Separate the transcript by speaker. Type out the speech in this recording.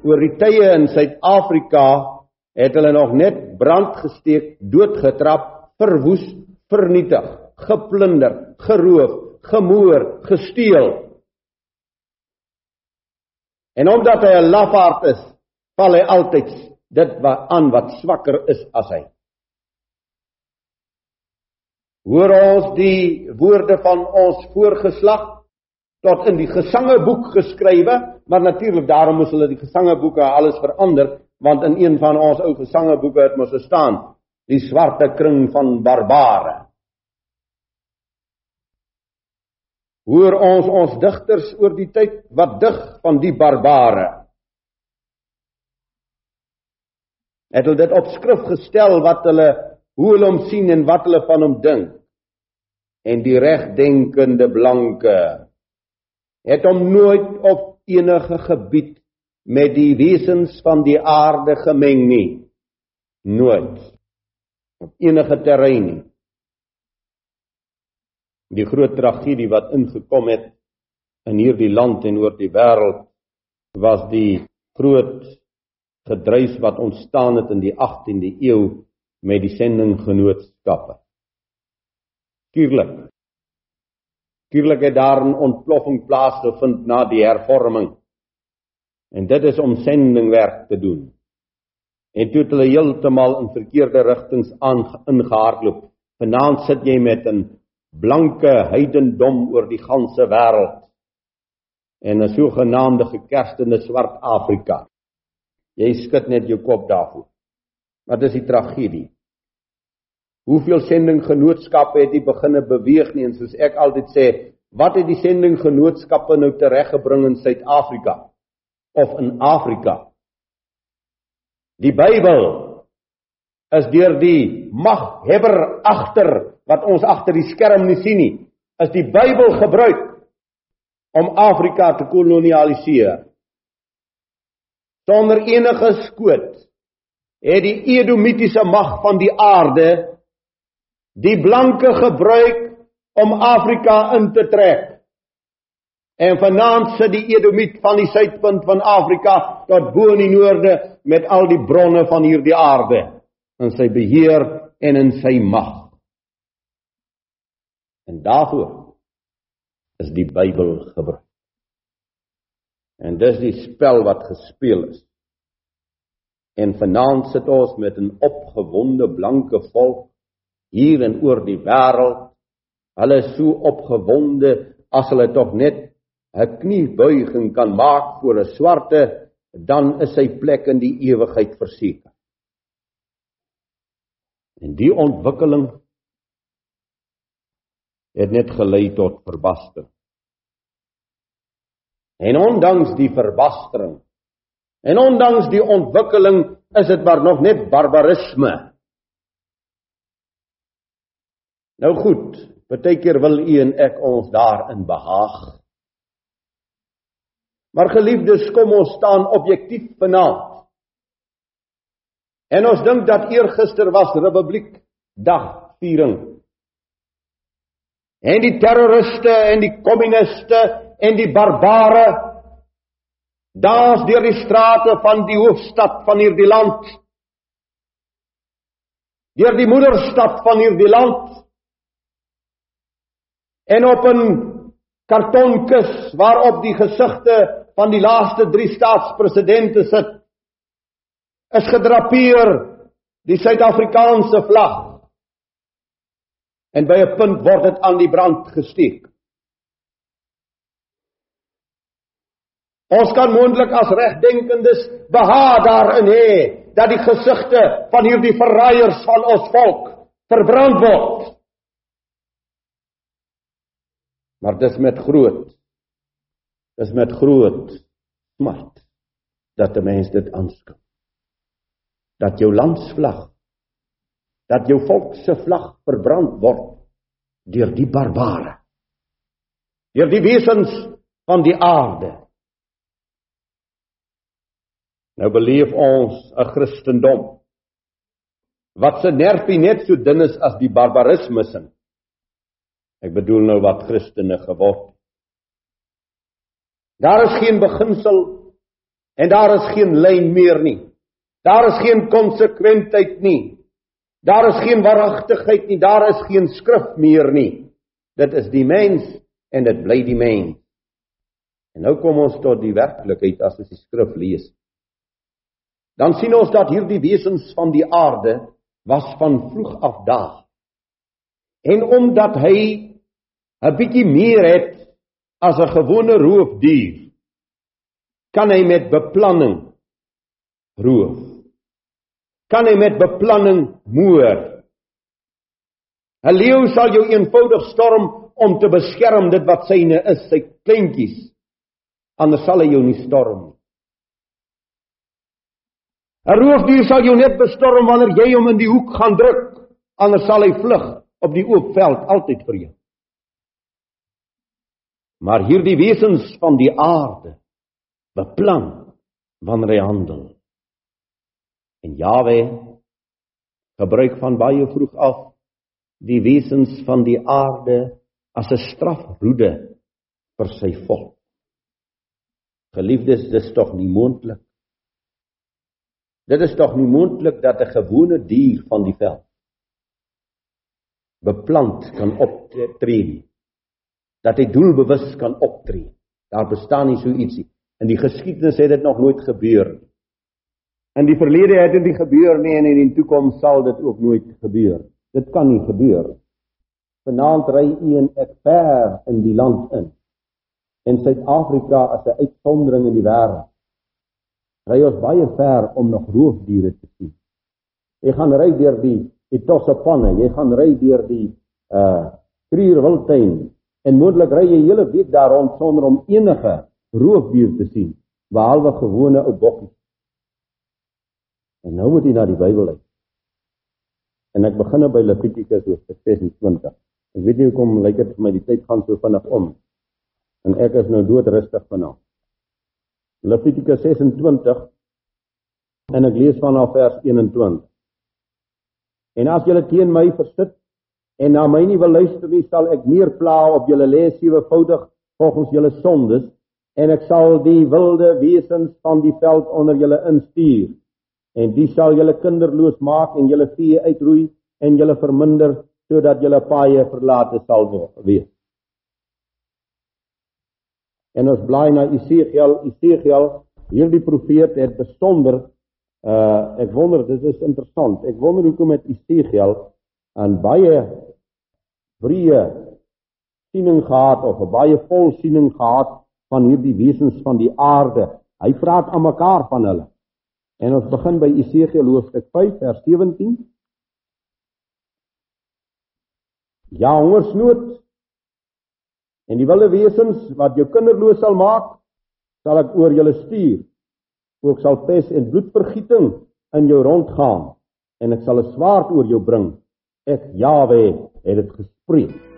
Speaker 1: Oor die tye in Suid-Afrika het hulle nog net brand gesteek, doodgetrap, verwoes, vernietig, geplunder, geroof, gemoor, gesteel. En omdat hy 'n lafaard is, val hy altyd dit wat aan wat swakker is as hy. Hoor ons die woorde van ons voorgeslag tot in die gesangeboek geskrywe, maar natuurlik daarom moes hulle die gesangeboeke alles verander, want in een van ons ou gesangeboeke het mos gestaan die swarte kring van barbare. Hoor ons ons digters oor die tyd wat dig van die barbare. Het hulle dit op skrif gestel wat hulle hoe hulle hom sien en wat hulle van hom dink. En die regdenkende blanke het hom nooit op enige gebied met die wesens van die aarde gemeng nie. Nooit. Op enige terrein nie. Die groot tragedie wat ingekom het in hierdie land en oor die wêreld was die groot gedryf wat ontstaan het in die 18de eeu met die sendinggenootskappe. Tuurlik Natuurlik het daar 'n ontploffing plaasgevind na die hervorming. En dit is om sendingwerk te doen. En toe het hulle heeltemal in verkeerde rigtings aangehardloop. Vanaand sit jy met 'n blanke heidendom oor die ganse wêreld en 'n sogenaamde gekerstende swart Afrika. Jy skud net jou kop daarvoor. Wat is die tragedie? Hoeveel sendinggenootskappe het jy beginne beweeg nie en soos ek altyd sê, wat het die sendinggenootskappe nou tereggebring in Suid-Afrika of in Afrika? Die Bybel is deur die maghebber agter wat ons agter die skerm nie sien nie, is die Bybel gebruik om Afrika te kolonialiseer. Sonder enige skoot het die Edomitiese mag van die aarde die blanke gebruik om Afrika in te trek. En vanaand sit die Edomiet van die suidpunt van Afrika tot bo in die noorde met al die bronne van hierdie aarde in sy beheer en in sy mag. En daarvoor is die Bybel gebruik. En dis die spel wat gespeel is. En vanaand sit ons met 'n opgewonde blanke volk hier en oor die wêreld. Hulle is so opgewonde as hulle tog net 'n kniebuiging kan maak voor 'n swarte, dan is sy plek in die ewigheid verseker. En die ontwikkeling het net gelei tot verbastering. En ondanks die verbastering en ondanks die ontwikkeling is dit maar nog net barbarisme Nou goed, baie keer wil u en ek ons daarin behaag. Maar geliefdes, kom ons staan objektief vanaand. En ons dink dat eergister was Republiek Dag viering. En die terroriste en die kommuniste en die barbare dans deur die strate van die hoofstad van hierdie land. Deur die moederstad van hierdie land. En op 'n kartonkus waarop die gesigte van die laaste 3 staatspresidente sit is gedrapeer die Suid-Afrikaanse vlag. En by 'n punt word dit aan die brand gesteek Ons kan moontlik as regdenkendes behaag daarin hê dat die gesigte van hierdie verraaiers van ons volk verbrand word Maar dis met groot dis met groot smart dat 'n mens dit aanskou. Dat jou landsvlag dat jou volk se vlag verbrand word deur die barbare. Deur die wesens van die aarde. Nou beleef ons 'n Christendom wat se nervie net so dun is as die barbarisme sin. Ek bedoel nou wat Christene geword. Daar is geen beginsel en daar is geen lyn meer nie. Daar is geen konsekwentheid nie. Daar is geen waaragtigheid nie, daar is geen skrif meer nie. Dit is die mens en dit bly die mens. En nou kom ons tot die werklikheid as ons die skrif lees. Dan sien ons dat hierdie wesens van die aarde was van vroeg af daar. En omdat hy 'n bietjie meer het as 'n gewone roofdier, kan hy met beplanning roof. Kan hy met beplanning moord. 'n Leeu sal jou eenvoudig storm om te beskerm dit wat syne is, sy kleintjies. Anders sal hy jou nie storm nie. 'n Roofdier sal jou net bestorm wanneer jy hom in die hoek gaan druk, anders sal hy vlug op die oop veld altyd vir jou. Maar hierdie wesens van die aarde beplan wanneer hy handel. En Jawe gebruik van baie vroeg af die wesens van die aarde as 'n strafroede vir sy volk. Geliefdes, dis tog nie moontlik. Dit is tog nie moontlik dat 'n gewone dier van die veld beplant kan optree nie dat hy doelbewus kan optree. Daar bestaan nie so ietsie. In die geskiedenis het dit nog nooit gebeur nie. In die verlede het dit nie gebeur nie en in die toekoms sal dit ook nooit gebeur. Dit kan nie gebeur. Vanaand ry u en ek ver in die land in. En Suid-Afrika as 'n uitsondering in die wêreld. Ry ons baie ver om nog roofdiere te sien. Jy gaan ry deur die Etosapanne, jy gaan ry deur die uh Krierwiltuin, En moontlik ry jy hele week daar rond sonder om enige roofdier te sien, behalwe gewone ou bokkies. En nou moet jy na die Bybel uit. En ek begin by Levitikus hoofstuk 26. Ek weet nie hoekom lyk dit vir my die tyd gaan so vinnig om. En ek is nou doodrustig vanaand. Levitikus 26 en ek lees vanaf vers 21. En as julle teen my versit en na my nie wil luister nie, sal ek meer pla op julle lê sewevoudig volgens julle sondes en ek sal die wilde wesens van die veld onder julle instuur en die sal julle kinderloos maak en julle vee uitroei en julle verminder sodat julle paaie verlate sal wees. En ons blaai na Esegiel, Esegiel, hierdie profeet het besonder uh ek wonder dit is interessant. Ek wonder hoekom met Esegiel aan baie breë siening gehad of 'n baie vol siening gehad van hierdie wesens van die aarde. Hy praat aan mekaar van hulle. En ons begin by Esegiel hoofstuk 5 vers 17. Ja, hongersnood en die wilde wesens wat jou kinderloos sal maak, sal ek oor julle stuur. Ook sal pes en bloedvergieting in jou rondgaan en ek sal 'n swaard oor jou bring. Ek Jawe het dit gespreek.